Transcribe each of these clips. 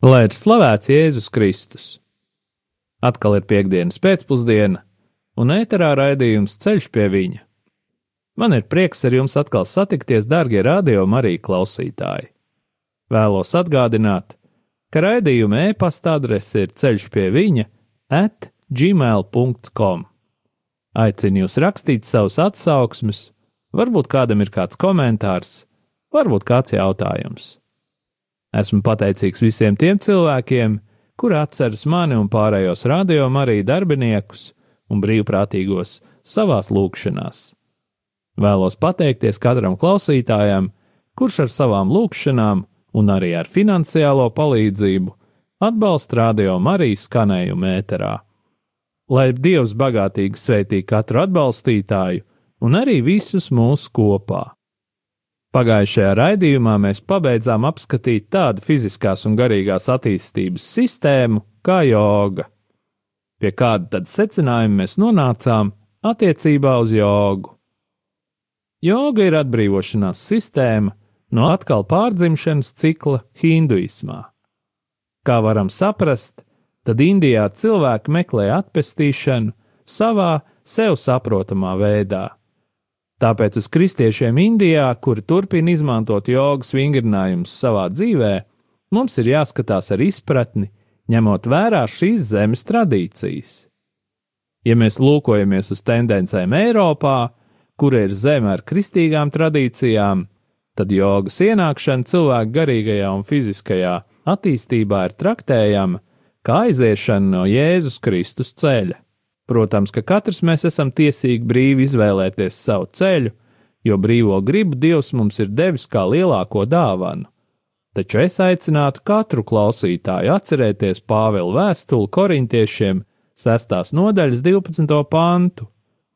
Lai ir slavēts Jēzus Kristus! Atkal ir piekdienas pēcpusdiena, un ēterā raidījums ceļš pie viņa. Man ir prieks ar jums atkal satikties, darbie radio Marija klausītāji. Vēlos atgādināt, ka raidījuma e-pasta adrese ir ceļš pie viņa at gmail.com. Aicinu jūs rakstīt savus atsauksmes, varbūt kādam ir kāds komentārs, varbūt kāds jautājums. Esmu pateicīgs visiem tiem cilvēkiem, kuri atceras mani un pārējos radiomu arī darbiniekus un brīvprātīgos savās lūkšanās. Vēlos pateikties katram klausītājam, kurš ar savām lūkšanām un arī ar finansiālo palīdzību atbalsta radiomu arī skanējumu ēterā. Lai Dievs bagātīgi sveitī katru atbalstītāju un arī visus mūsu kopā. Pagājušajā raidījumā mēs pabeidzām apskatīt tādu fiziskās un garīgās attīstības sistēmu kā joga. Pie kāda tad secinājuma mēs nonācām attiecībā uz jogu? Joga ir atbrīvošanās sistēma no atkal pārdzimšanas cikla hinduismā. Kā varam saprast, tad Indijā cilvēki meklē atpestīšanu savā sev saprotamā veidā Tāpēc uz kristiešiem Indijā, kuri turpina izmantot jogas vingrinājumus savā dzīvē, mums ir jāskatās ar izpratni, ņemot vērā šīs zemes tradīcijas. Ja mēs lūkojamies uz tendencēm Eiropā, kura ir zeme ar kristīgām tradīcijām, tad jogas ienākšana cilvēka garīgajā un fiziskajā attīstībā ir traktējama kā aiziešana no Jēzus Kristus ceļa. Protams, ka katrs mēs esam tiesīgi brīvi izvēlēties savu ceļu, jo brīvo gribu Dievs mums ir devis kā lielāko dāvanu. Taču es aicinātu katru klausītāju atcerēties Pāvila vēstuli korintiešiem 6. nodaļas 12. pantu.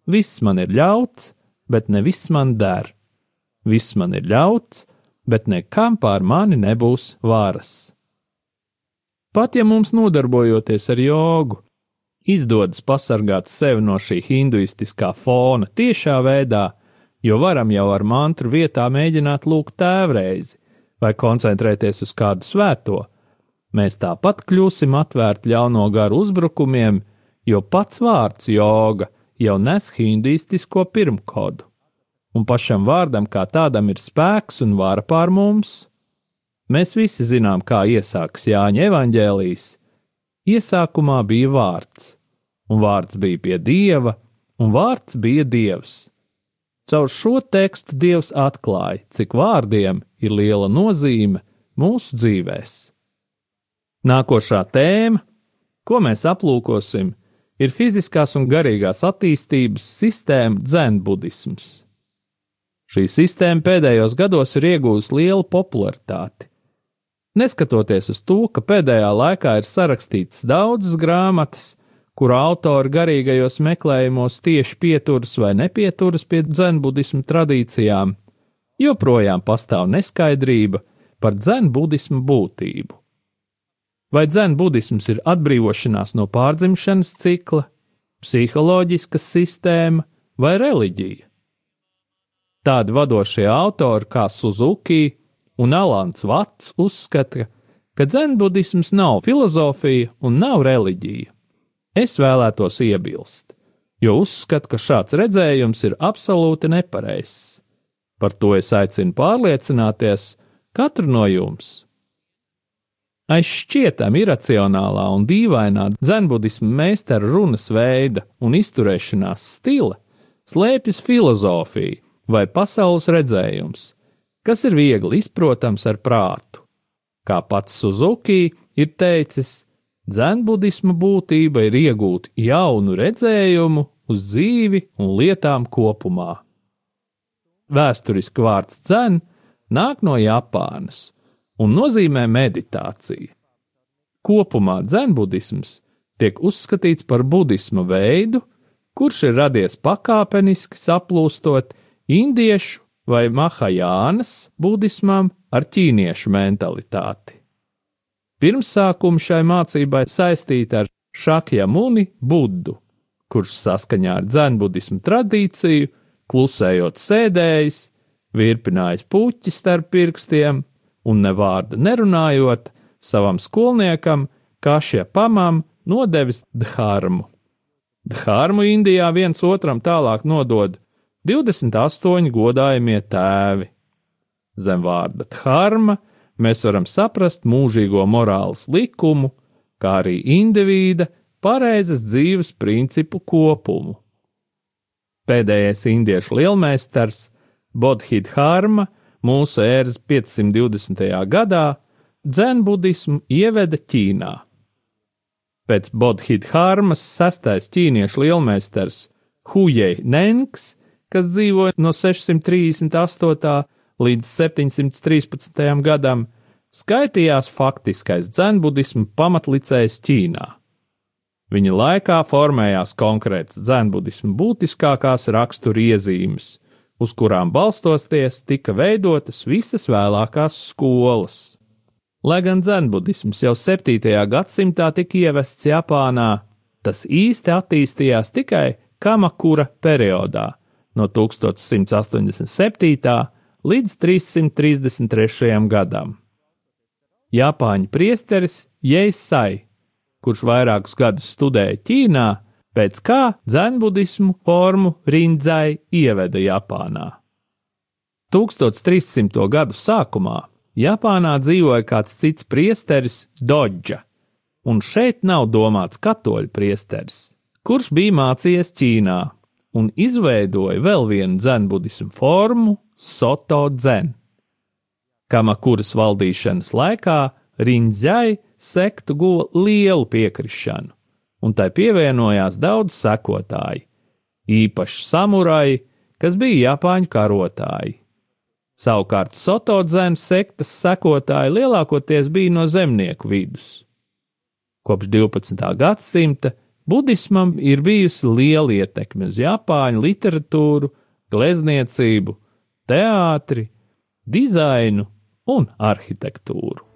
Viss man ir ļauts, bet ne viss man der. Viss man ir ļauts, bet nekam pār mani nebūs varas. Pat ja mums nodarbojoties ar jogu, izdodas pasargāt sevi no šī hinduistiskā fona tiešā veidā, jo varam jau ar mantru vietā mēģināt lūgt tēvreizi vai koncentrēties uz kādu svēto. Mēs tāpat kļūsim atvērti ļauno garu uzbrukumiem, jo pats vārds joga jau nes hinduistisko pirmkodu, un pašam vārdam kā tādam ir spēks un vara pār mums. Mēs visi zinām, kā iesākas Jāņa evaņģēlijas Iesākumā bija vārds, un vārds bija pie dieva, un vārds bija dievs. Caur šo tekstu Dievs atklāja, cik vārdiem ir liela nozīme mūsu dzīvēs. Nākošā tēma, ko mēs aplūkosim, ir fiziskās un garīgās attīstības sistēma dzenbudisms. Šī sistēma pēdējos gados ir iegūjusi lielu popularitāti. Neskatoties uz to, ka pēdējā laikā ir sarakstītas daudzas grāmatas, kuru autori garīgajos meklējumos tieši pieturas vai nepieturas pie dzenbudismu tradīcijām, joprojām pastāv neskaidrība par dzenbudismu būtību. Vai dzenbudisms ir atbrīvošanās no pārdzimšanas cikla, psiholoģiska sistēma vai reliģija? Tādi vadošie autori kā Suzuki, un Alans Vats uzskata, ka dzenbudisms nav filozofija un nav reliģija. Es vēlētos iebilst, jo uzskatu, ka šāds redzējums ir absolūti nepareizs. Par to es aicinu pārliecināties katru no jums. Aiz šķietam iracionālā un dīvainā dzenbudisma meistara runas veida un izturēšanās stila slēpjas filozofija vai pasaules redzējums, kas ir viegli izprotams ar prātu. Kā pats Suzuki ir teicis, dzenbudisma būtība ir iegūt jaunu redzējumu uz dzīvi un lietām kopumā. Vēsturiski vārds dzen nāk no Japānas un nozīmē meditāciju. Kopumā dzenbudisms tiek uzskatīts par budisma veidu, kurš ir radies pakāpeniski saplūstot indiešu vai Mahajānas budismam ar ķīniešu mentalitāti. Pirmsākumu šai mācībai saistīta ar Šakja Muni Buddu, kurš saskaņā ar dzenbudismu tradīciju, klusējot sēdējis, virpinājis puķi starp pirkstiem un ne vārda nerunājot, savam skolniekam Kašie Pamam nodevis dharmu. Dharmu Indijā viens otram tālāk nodod 28 godājamie tēvi. Zem vārda dharma mēs varam saprast mūžīgo morāles likumu, kā arī indivīda pareizas dzīves principu kopumu. Pēdējais indiešu lielmeistars Bodhidharma mūsu ēras 520. gadā dzenbudismu ieveda Ķīnā. Pēc Bodhidharmas sastais ķīniešu lielmeistars Hujei Nenks, kas dzīvoja no 638. līdz 713. gadam, skaitījās faktiskais dzenbudismu pamatlicējs Ķīnā. Viņa laikā formējās konkrētas dzenbudismu būtiskākās raksturiezīmes, uz kurām balstoties tika veidotas visas vēlākās skolas. Lai gan dzenbudisms jau 7. gadsimtā tika ievests Japānā, tas īsti attīstījās tikai Kamakura periodā no 1187. līdz 333. gadam. Japāņu priesteris Jeisai, kurš vairākus gadus studēja Ķīnā, pēc kā dzenbudismu formu rindzai ieveda Japānā. 1300. gadu sākumā Japānā dzīvoja kāds cits priesteris Dodža, un šeit nav domāts katoļu priesteris, kurš bija mācījies Ķīnā un izveidoja vēl vienu dzenbudismu formu - Soto dzen. Kamakuras valdīšanas laikā Rindzai sektu guva lielu piekrišanu, un tai pievienojās daudz sekotāji, īpaši samurai, kas bija Japāņu karotāji. Savukārt Sotodzēnas sektas sekotāji lielākoties bija no zemnieku vidus. Kopš 12. gadsimta budismam ir bijusi liela ietekme uz Japāņu literatūru, glezniecību, teātri, dizainu un arhitektūru.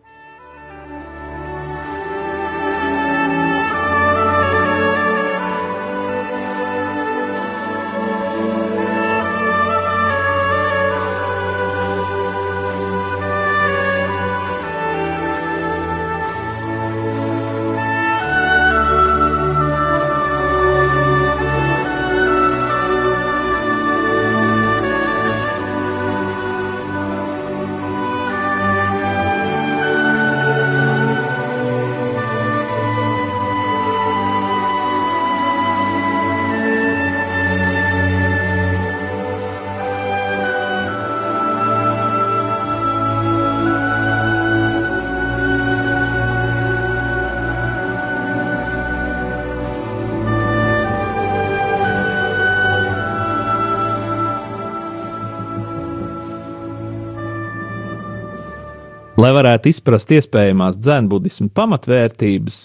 Lai varētu izprast iespējamās dzēnbudismu pamatvērtības,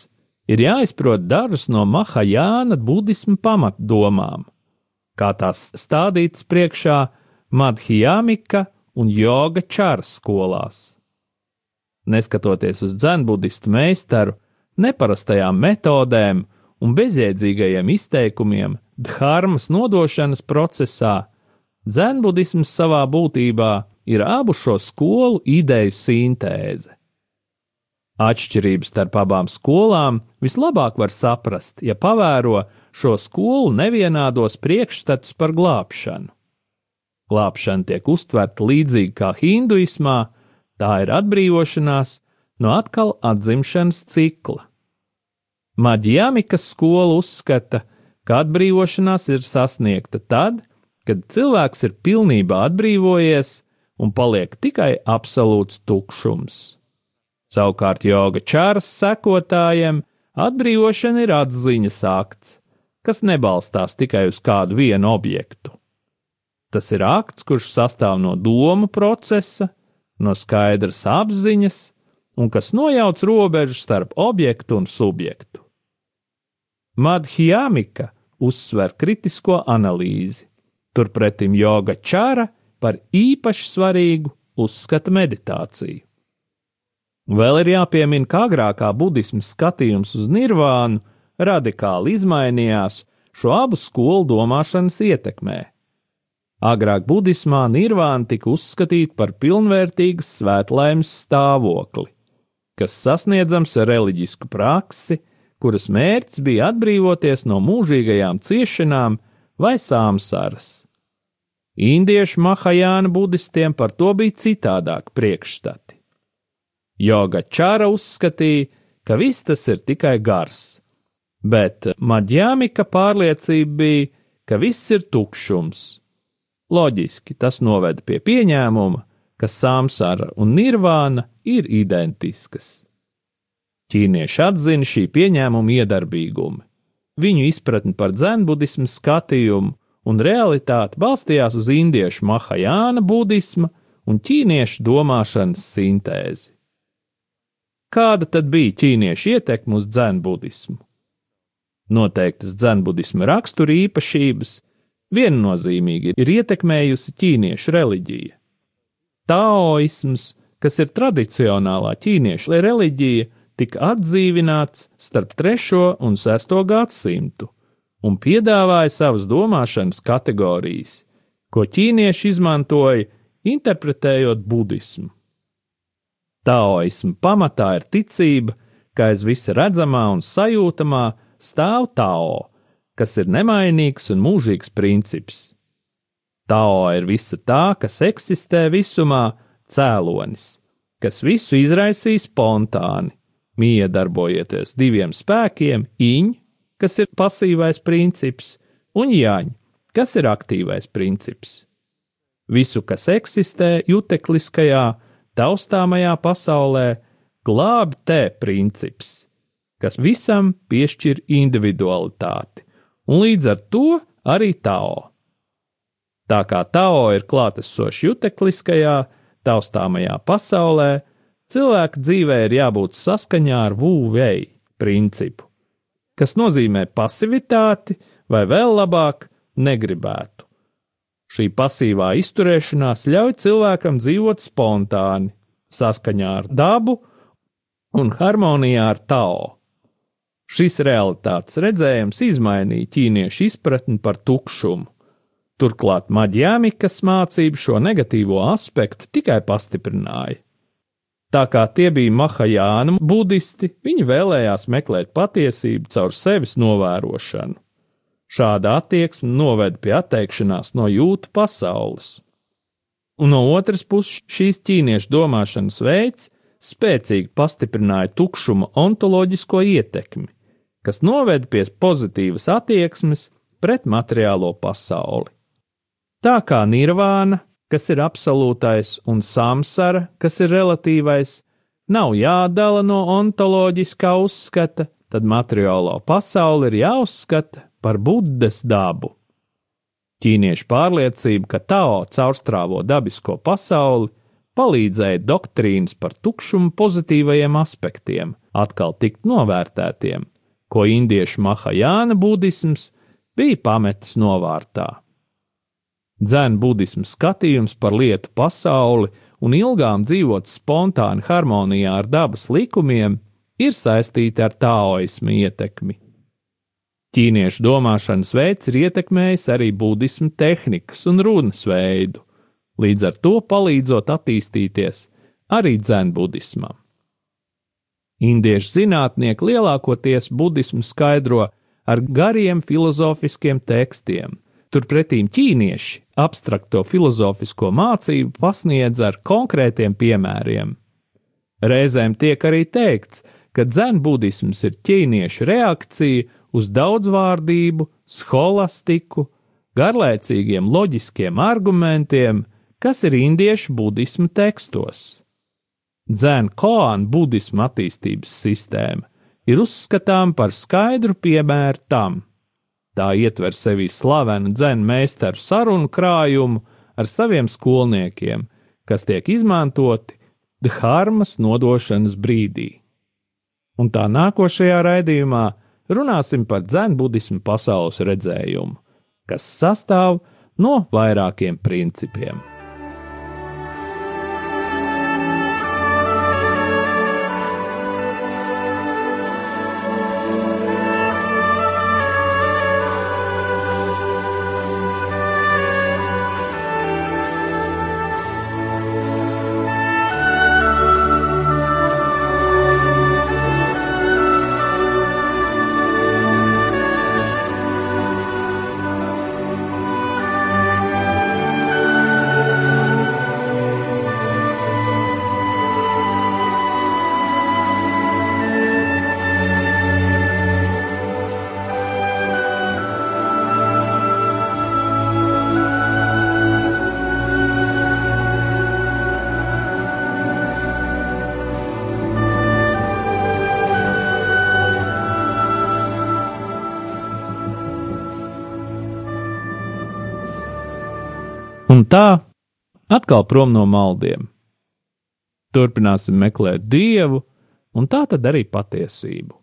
ir jāizprot dažas no Mahajāna budismu pamatdomām, kā tās stādītas priekšā Madhijamika un Joga čāras skolās. Neskatoties uz dzēnbudistu meistaru, neparastajām metodēm un bezjēdzīgajiem izteikumiem dharmas nodošanas procesā, dzēnbudisms savā būtībā ir abu šo skolu ideju sintēze. Atšķirības starp abām skolām vislabāk var saprast, ja pavēro šo skolu nevienādos priekšstats par glābšanu. Glābšana tiek uztverta līdzīgi kā hinduismā, tā ir atbrīvošanās no atkal atzimšanas cikla. Maģijāmikas skola uzskata, ka atbrīvošanās ir sasniegta tad, kad cilvēks ir pilnībā atbrīvojies un paliek tikai absolūts tukšums. Savukārt joga čāras sekotājiem atbrīvošana ir atziņas akts, kas nebalstās tikai uz kādu vienu objektu. Tas ir akts, kurš sastāv no domu procesa, no skaidras apziņas un kas nojauc robežu starp objektu un subjektu. Madhjamika uzsver kritisko analīzi, turpretim joga čāra par īpaši svarīgu uzskata meditāciju. Vēl ir jāpiemina, ka agrākā budisma skatījums uz nirvānu radikāli izmainījās šo abu skolu domāšanas ietekmē. Agrāk budismā nirvāna tika uzskatīta par pilnvērtīgas svētlaimes stāvokli, kas sasniedzams ar reliģisku praksi, kuras mērķis bija atbrīvoties no mūžīgajām ciešanām vai sāmsaras. Indiešu mahajāna budistiem par to bija citādāk priekšstati. Joga čāra uzskatīja, ka viss tas ir tikai gars, bet maģjāmika pārliecība bija, ka viss ir tukšums. Loģiski tas noveda pie pieņēmuma, ka samsara un nirvāna ir identiskas. Ķīnieši atzina šī pieņēmuma iedarbīgumu. Viņu izpratni par dzenbudismu skatījumu un realitāti balstījās uz indiešu mahajāna budisma un ķīniešu domāšanas sintēzi. Kāda tad bija ķīniešu ietekme uz dzenbudismu? Noteiktas dzenbudisma rakstura īpašības viennozīmīgi ir ietekmējusi ķīniešu reliģija. Taoisms, kas ir tradicionālā ķīniešu reliģija, tika atdzīvināts starp 3. un 6. gadsimtu un piedāvāja savas domāšanas kategorijas, ko ķīnieši izmantoja, interpretējot budismu. Taoisma pamatā ir ticība, ka aiz visa redzamā un sajūtamā stāv Tao, kas ir nemainīgs un mūžīgs princips. Tao ir visa tā, kas eksistē visumā, cēlonis, kas visu izraisīja spontāni, miedarbojieties diviem spēkiem, iņ kas ir pasīvais princips, un jāņa, kas ir aktīvais princips. Visu, kas eksistē jutekliskajā, taustāmajā pasaulē, glāb te princips, kas visam piešķir individualitāti, un līdz ar to arī Tao. Tā kā Tao ir klātesošs jutekliskajā, taustāmajā pasaulē, cilvēka dzīvē ir jābūt saskaņā ar Vūvēju principu kas nozīmē pasivitāti vai vēl labāk negribētu. Šī pasīvā izturēšanās ļauj cilvēkam dzīvot spontāni, saskaņā ar dabu un harmonijā ar Tao. Šis realitātes redzējums izmainīja ķīniešu izpratni par tukšumu. Turklāt maģiāmikas mācība šo negatīvo aspektu tikai pastiprināja. Tā kā tie bija Mahajāna budisti, viņi vēlējās meklēt patiesību caur sevis novērošanu. Šāda attieksme noveda pie atteikšanās no jūtu pasaules. Un no otras puses, šīs ķīniešu domāšanas veids spēcīgi pastiprināja tukšuma ontoloģisko ietekmi, kas noveda pie pozitīvas attieksmes pret materiālo pasauli. Tā kā nirvāna kas ir absolūtais, un samsara, kas ir relatīvais, nav jādala no ontoloģiskā uzskata, tad materiālo pasauli ir jāuzskata par Buddas dabu. Ķīniešu pārliecība, ka Tao caurstrāvo dabisko pasauli, palīdzēja doktrīnas par tukšumu pozitīvajiem aspektiem atkal tikt novērtētiem, ko indiešu mahajāna budisms bija pametis novārtā. Dzēna budismu skatījums par lietu pasauli un ilgām dzīvot spontāni harmonijā ar dabas likumiem ir saistīti ar taoismu ietekmi. Ķīniešu domāšanas veids ir ietekmējis arī budismu tehnikas un runas veidu, līdz ar to palīdzot attīstīties arī dzēnbudismam. Indiešu zinātnieki lielākoties budismu skaidro ar gariem filozofiskiem tekstiem, Turpretīm ķīnieši abstrakto filozofisko mācību pasniedz ar konkrētiem piemēriem. Reizēm tiek arī teikts, ka dzenbudisms ir ķīniešu reakcija uz daudzvārdību, scholastiku, garlaicīgiem loģiskiem argumentiem, kas ir indiešu budismu tekstos. Dzēna koāna budismu attīstības sistēma ir uzskatām par skaidru piemēru tam, Tā ietver sevī slavenu dzēnu meistaru sarunu krājumu ar saviem skolniekiem, kas tiek izmantoti dharmas nodošanas brīdī. Un tā nākošajā raidījumā runāsim par dzēnbudismu pasaules redzējumu, kas sastāv no vairākiem principiem. Un tā atkal prom no maldiem. Turpināsim meklēt dievu, un tā tad arī patiesību.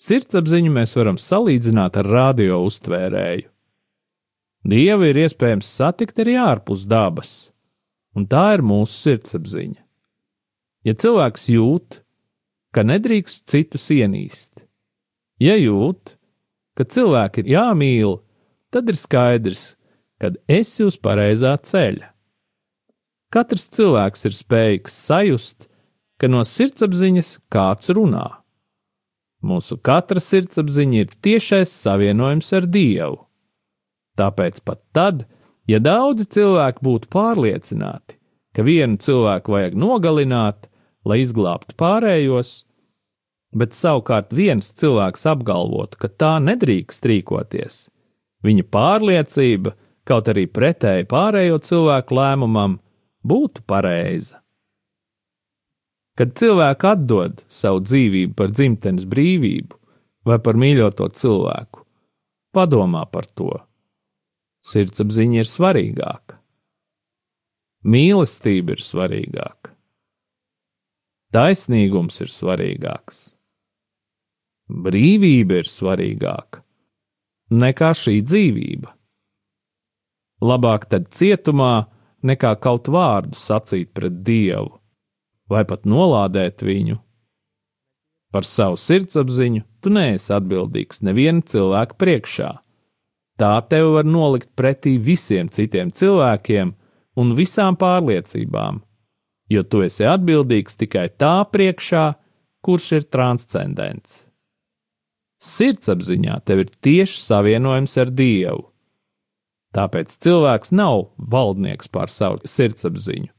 Sirdsapziņu mēs varam salīdzināt ar radio uztvērēju. Dievu ir iespējams satikt arī ārpus dabas, un tā ir mūsu sirdsapziņa. Ja cilvēks jūt, ka nedrīkst citus ienīst, ja jūt, ka cilvēki ir jāmīl, tad ir skaidrs, kad esi uz pareizā ceļa. Katrs cilvēks ir spējīgs sajust, ka no sirdsapziņas kāds runā. Mūsu katra sirdsapziņa ir tiešais savienojums ar Dievu. Tāpēc pat tad, ja daudzi cilvēki būtu pārliecināti, ka vienu cilvēku vajag nogalināt, lai izglābtu pārējos, bet savukārt viens cilvēks apgalvotu, ka tā nedrīkst rīkoties, viņa pārliecība kaut arī pretēji pārējo cilvēku lēmumam, būtu pareiza. Kad cilvēki atdod savu dzīvību par dzimtenes brīvību vai par mīļoto cilvēku, padomā par to. Sirdsapziņa ir svarīgāka. Mīlestība ir svarīgāka. Taisnīgums ir svarīgāks. Brīvība ir svarīgāka nekā šī dzīvība. Labāk tad cietumā, nekā kaut vārdu sacīt pret Dievu, vai pat nolādēt viņu. Par savu sirdsapziņu tu neesi atbildīgs neviena cilvēka priekšā. Tā tev var nolikt pretī visiem citiem cilvēkiem un visām pārliecībām, jo tu esi atbildīgs tikai tā priekšā, kurš ir transcendents. Sirdsapziņā tev ir tieši savienojums ar Dievu Tāpēc cilvēks nav valdnieks pār savu sirdsapziņu.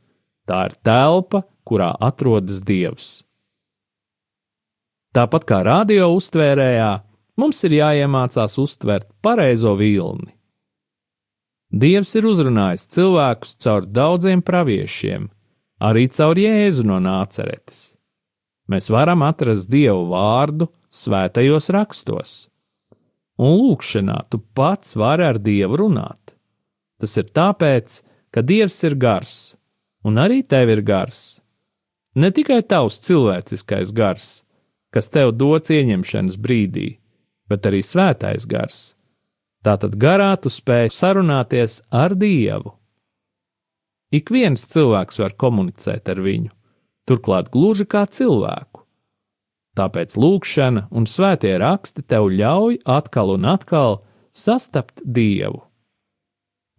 Tā ir telpa, kurā atrodas dievs. Tāpat kā radio uztvērējā, mums ir jāiemācās uztvert pareizo vilni. Dievs ir uzrunājis cilvēkus caur daudziem praviešiem, arī caur Jēzu no nāceretes. Mēs varam atrast Dievu vārdu svētajos rakstos, un lūkšanā tu pats vari ar Dievu runāt. Tas ir tāpēc, ka Dievs ir gars, un arī tev ir gars. Ne tikai tavs cilvēciskais gars, kas tev dots ieņemšanas brīdī, bet arī svētais gars. Tātad garā tu spēj sarunāties ar Dievu. Ik viens cilvēks var komunicēt ar viņu, turklāt gluži kā cilvēku. Tāpēc lūkšana un svētie raksti tev ļauj atkal un atkal sastapt Dievu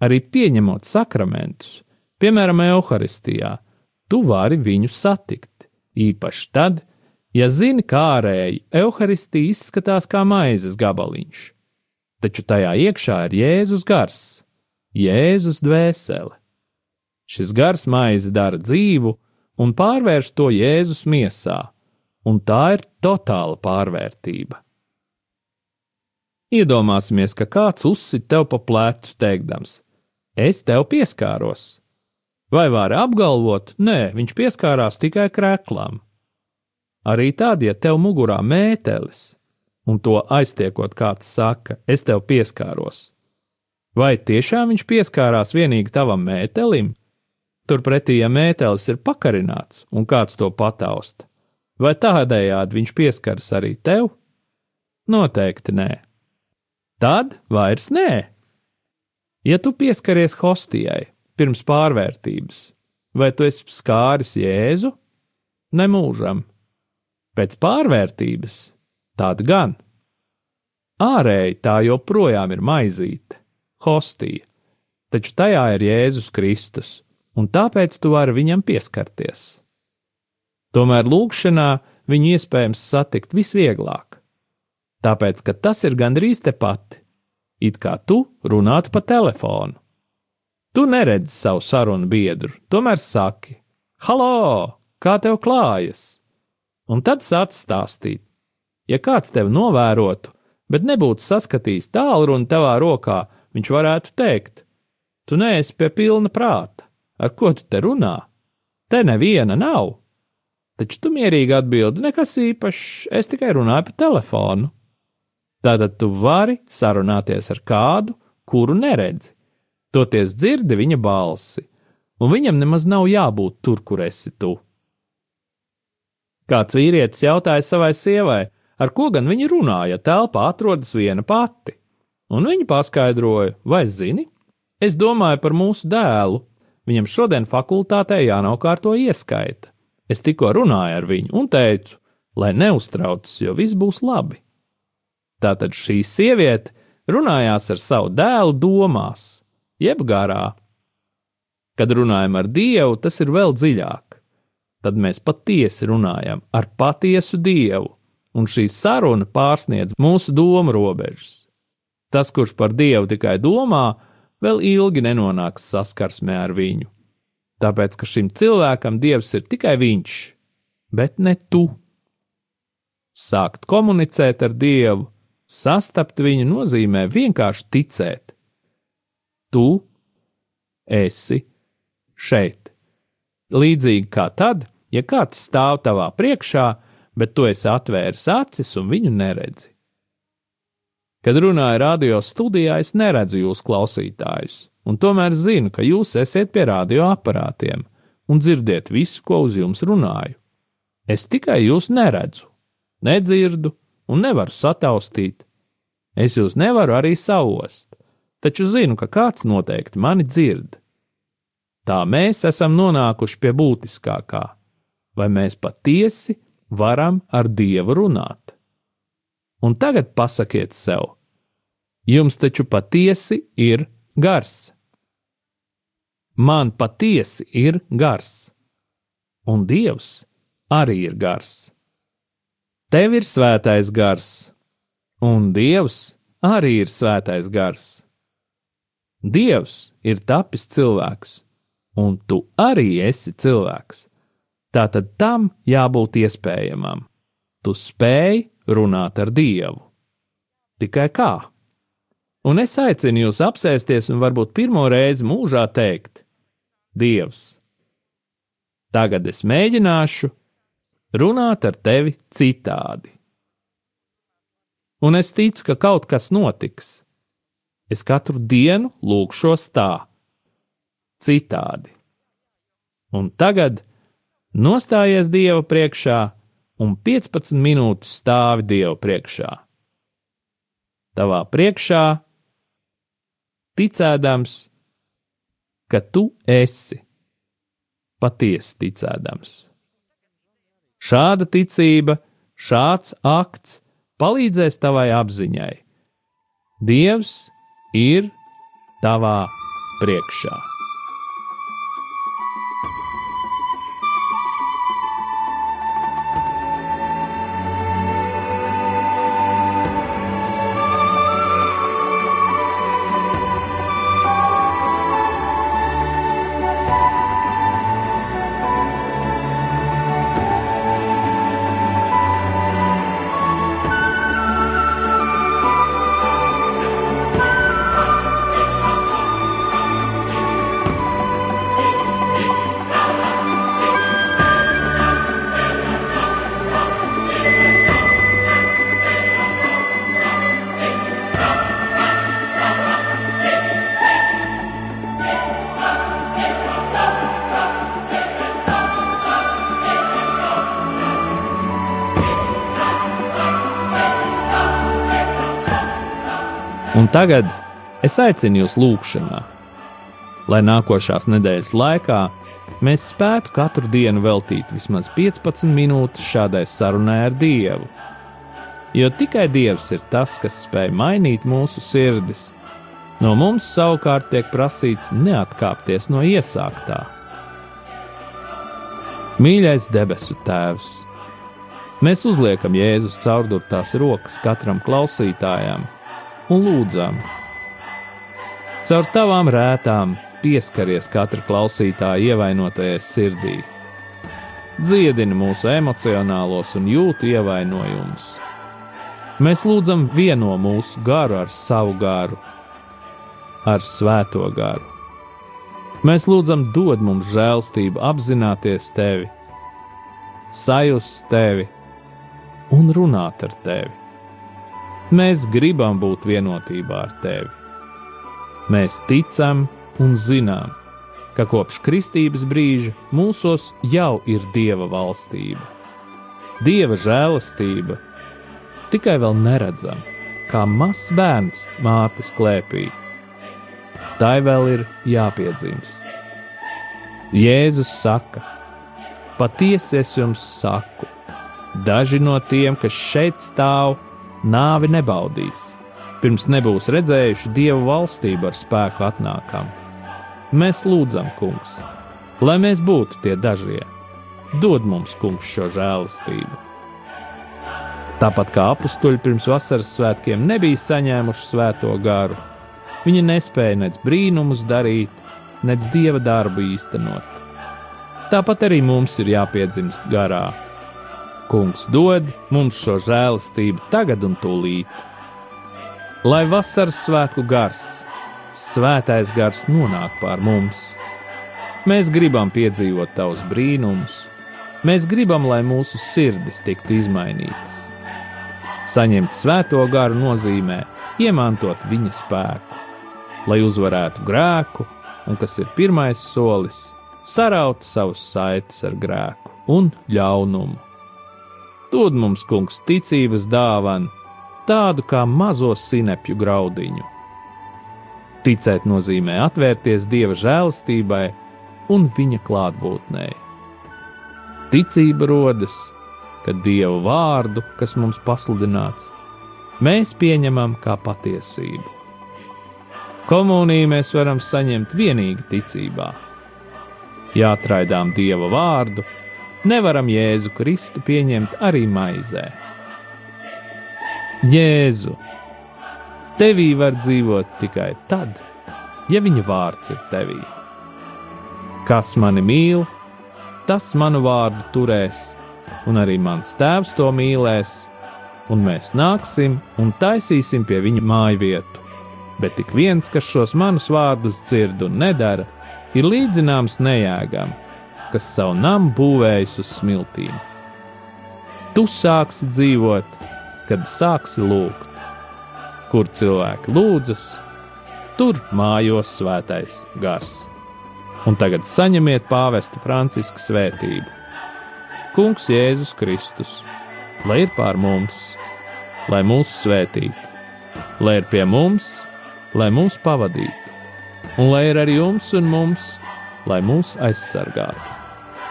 arī pieņemot sakramentus, piemēram, evaharistijā, tu vari viņu satikt. Īpaši tad, ja zini, kā ārēji evaharistija izskatās kā maizes gabaliņš, taču tajā iekšā ir Jēzus gars, Jēzus dvēsele. Šis gars maizi dara dzīvu un pārvērš to Jēzus miesā, un tā ir totāla pārvērtība. Iedomāsimies, ka kāds uzsit tev pa plecu, teikdams: es tev pieskāros. Vai vari apgalvot, nē, viņš pieskārās tikai krēklām? Arī tad, ja tev mugurā mētelis, un to aiztiekot kāds saka, es tev pieskāros, vai tiešām viņš pieskārās vienīgi tavam mētelim? Turpretī, ja mētelis ir pakarināts un kāds to patausta, vai tādējādi viņš pieskaras arī tev? Noteikti nē. Tad vairs nē. Ja tu pieskaries hostijai pirms pārvērtības, vai tu esi skāris Jēzu? Nemūžam. Pēc pārvērtības tāda gan. Ārēji tā joprojām ir maizīte, hostija, taču tajā ir Jēzus Kristus, un tāpēc tu vari viņam pieskarties. Tomēr lūkšanā viņu iespējams satikt visvieglāk, tāpēc, ka tas ir gandrīz tepat, it kā tu runātu pa telefonu. Tu neredzi savu sarunu biedru, tomēr saki: Halo, kā tev klājas? Un tad sāc stāstīt. Ja kāds tevi novērotu, bet nebūtu saskatījis tālruni tavā rokā, viņš varētu teikt: Tu neesi pie pilna prāta, ar ko tu te runā? Te neviena nav. Taču tu mierīgi atbildi, nekas īpašs, es tikai runāju pa telefonu. Tātad tu vari sarunāties ar kādu, kuru neredzi. Toties dzirdi viņa balsi, un viņam nemaz nav jābūt tur, kur esi tu. Kāds vīrietis jautāja savai sievai, ar ko gan viņi runāja, ja telpā atrodas viena pati, un viņa paskaidroja, vai zini, es domāju par mūsu dēlu. Viņam šodien fakultātē jānokārto ieskaita. Es tikko runāju ar viņu un teicu, lai neuztraucas, jo viss būs labi. Tātad šī sieviete runājās ar savu dēlu domās, jeb garā. Kad runājam ar Dievu, tas ir vēl dziļāk. Tad mēs patiesi runājam ar patiesu Dievu, un šī saruna pārsniedz mūsu domu robežas. Tas, kurš par Dievu tikai domā, vēl ilgi nenonāks saskarsmē ar viņu. Tāpēc, ka šim cilvēkam Dievs ir tikai viņš, bet ne tu. Sākt komunicēt ar Dievu, sastapt viņu nozīmē vienkārši ticēt. Tu esi šeit. Līdzīgi kā tad, ja kāds stāv tavā priekšā, bet tu esi atvēris acis un viņu neredzi. Kad runāju radio studijā, es neredzu jūs klausītājus, un tomēr zinu, ka jūs esat pie radioaparātiem un dzirdiet visu, ko uz jums runāju. Es tikai jūs neredzu, nedzirdu un nevaru sataustīt. Es jūs nevaru arī sauost, taču zinu, ka kāds noteikti mani dzird. Tā mēs esam nonākuši pie būtiskākā, vai mēs patiesi varam ar Dievu runāt. Un tagad pasakiet sev, jums taču patiesi ir gars. Man patiesi ir gars, un Dievs arī ir gars. Tev ir svētais gars, un Dievs arī ir svētais gars. Dievs ir tapis cilvēks, un tu arī esi cilvēks. Tātad tam jābūt iespējamam. Tu spēj runāt ar Dievu. Tikai kā? Un es aicinu jūs apsēsties un varbūt pirmo reizi mūžā teikt: Dievs, tagad es mēģināšu runāt ar tevi citādi un es ticu, ka kaut kas notiks. Es katru dienu lūgšos tā, citādi. Un tagad nostājies Dieva priekšā un 15 minūtes stāvi Dieva priekšā. Tavā priekšā, ticēdams, ka tu esi patiesi ticēdams. Šāda ticība, šāds akts palīdzēs tavai apziņai. Dievs ir tavā priekšā. Tagad es aicinu jūs lūgšanā, lai nākošās nedēļas laikā mēs spētu katru dienu veltīt vismaz 15 minūtes šādai sarunai ar Dievu. Jo tikai Dievs ir tas, kas spēj mainīt mūsu sirdis. No mums savukārt tiek prasīts neatkāpties no iesāktā. Mīļais debesu Tēvs! Mēs uzliekam Jēzus caurdurtās rokas katram klausītājam, un lūdzam. Caur tavām rētām pieskaries katra klausītāja ievainotajai sirdī. Dziedini mūsu emocionālos un jūtu ievainojumus. Mēs lūdzam vieno mūsu garu ar savu garu, ar svēto garu. Mēs lūdzam, dod mums žēlstību, apzināties tevi, sajust tevi un runāt ar tevi. Mēs gribam būt vienotībā ar tevi. Mēs ticam, un zinām, ka kopš kristības brīža mūsos jau ir dieva valstība, dieva žēlastība, tikai vēl neredzama, kā mazs bērns mātes klēpī. Tai vēl ir jāpiedzimst. Jēzus saka: Patiesi es jums saku, daži no tiem, kas šeit stāv, nāvi nebaudīs, pirms nebūs redzējuši dievu valstību ar spēku atnākam. Mēs lūdzam, kungs, lai mēs būtu tie dažie. Dod mums, kungs, šo žēlastību. Tāpat kā apstuļi pirms vasaras svētkiem nebija saņēmuši svēto garu, viņi nespēja nec brīnumus darīt, nec dieva darbu īstenot. Tāpat arī mums ir jāpiedzimst garā. Kungs dod mums šo žēlastību tagad un tūlīt. Lai vasaras svētku gars, svētais gars nonāk pār mums. Mēs gribam piedzīvot tavus brīnumus, mēs gribam, lai mūsu sirdis tiktu izmainītas. Saņemt svēto garu nozīmē iemantot viņa spēku, lai uzvarētu grēku, un kas ir pirmais solis saraut savus saites ar grēku un ļaunumu. Dod mums, kungs, ticības dāvanu, tādu kā mazo sinepju graudiņu. Ticēt nozīmē atvērties dieva žēlastībai un viņa klātbūtnē. Ticība rodas, kad dievu vārdu, kas mums pasludināts, mēs pieņemam kā patiesību. Komuniju mēs varam saņemt tikai ticībā ja atraidām Dieva vārdu, nevaram Jēzu Kristu pieņemt arī maizē. Jēzu, tevī var dzīvot tikai tad, ja viņa vārds ir tevī. Kas mani mīl, tas manu vārdu turēs, un arī mans tēvs to mīlēs, un mēs nāksim un taisīsim pie viņa māju vietu. Bet ik viens, kas šos manus vārdus dzird un nedara, ir līdzināms nejēgam, kas savu namu būvējis uz smiltīm. Tu sāksi dzīvot, kad sāksi lūgt. Kur cilvēki lūdzas, tur mājos svētais gars. Un tagad saņemiet pāvesta Franciska svētību. Kungs Jēzus Kristus, lai ir pār mums, lai mūs svētītu, lai ir pie mums, lai mūs pavadītu un lai ir arī jums un mums, lai mūs aizsargātu.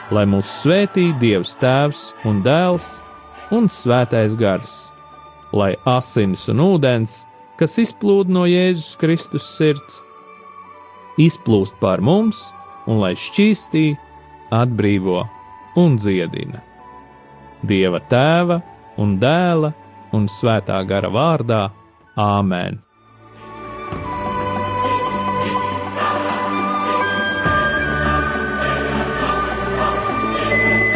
Lai mūs svētī Dievs Tēvs un Dēls un Svētais Gars, lai asins un ūdens, kas izplūd no Jēzus Kristus sirds, izplūst pār mums un lai šķīstī, atbrīvo un dziedina. Dieva tēva un dēla un svētā gara vārdā Āmen!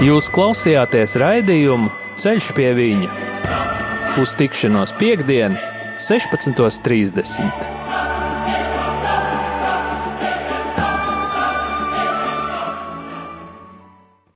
Jūs klausījāties raidījumu Ceļš pie viņa uz tikšanos piekdien, 16.30.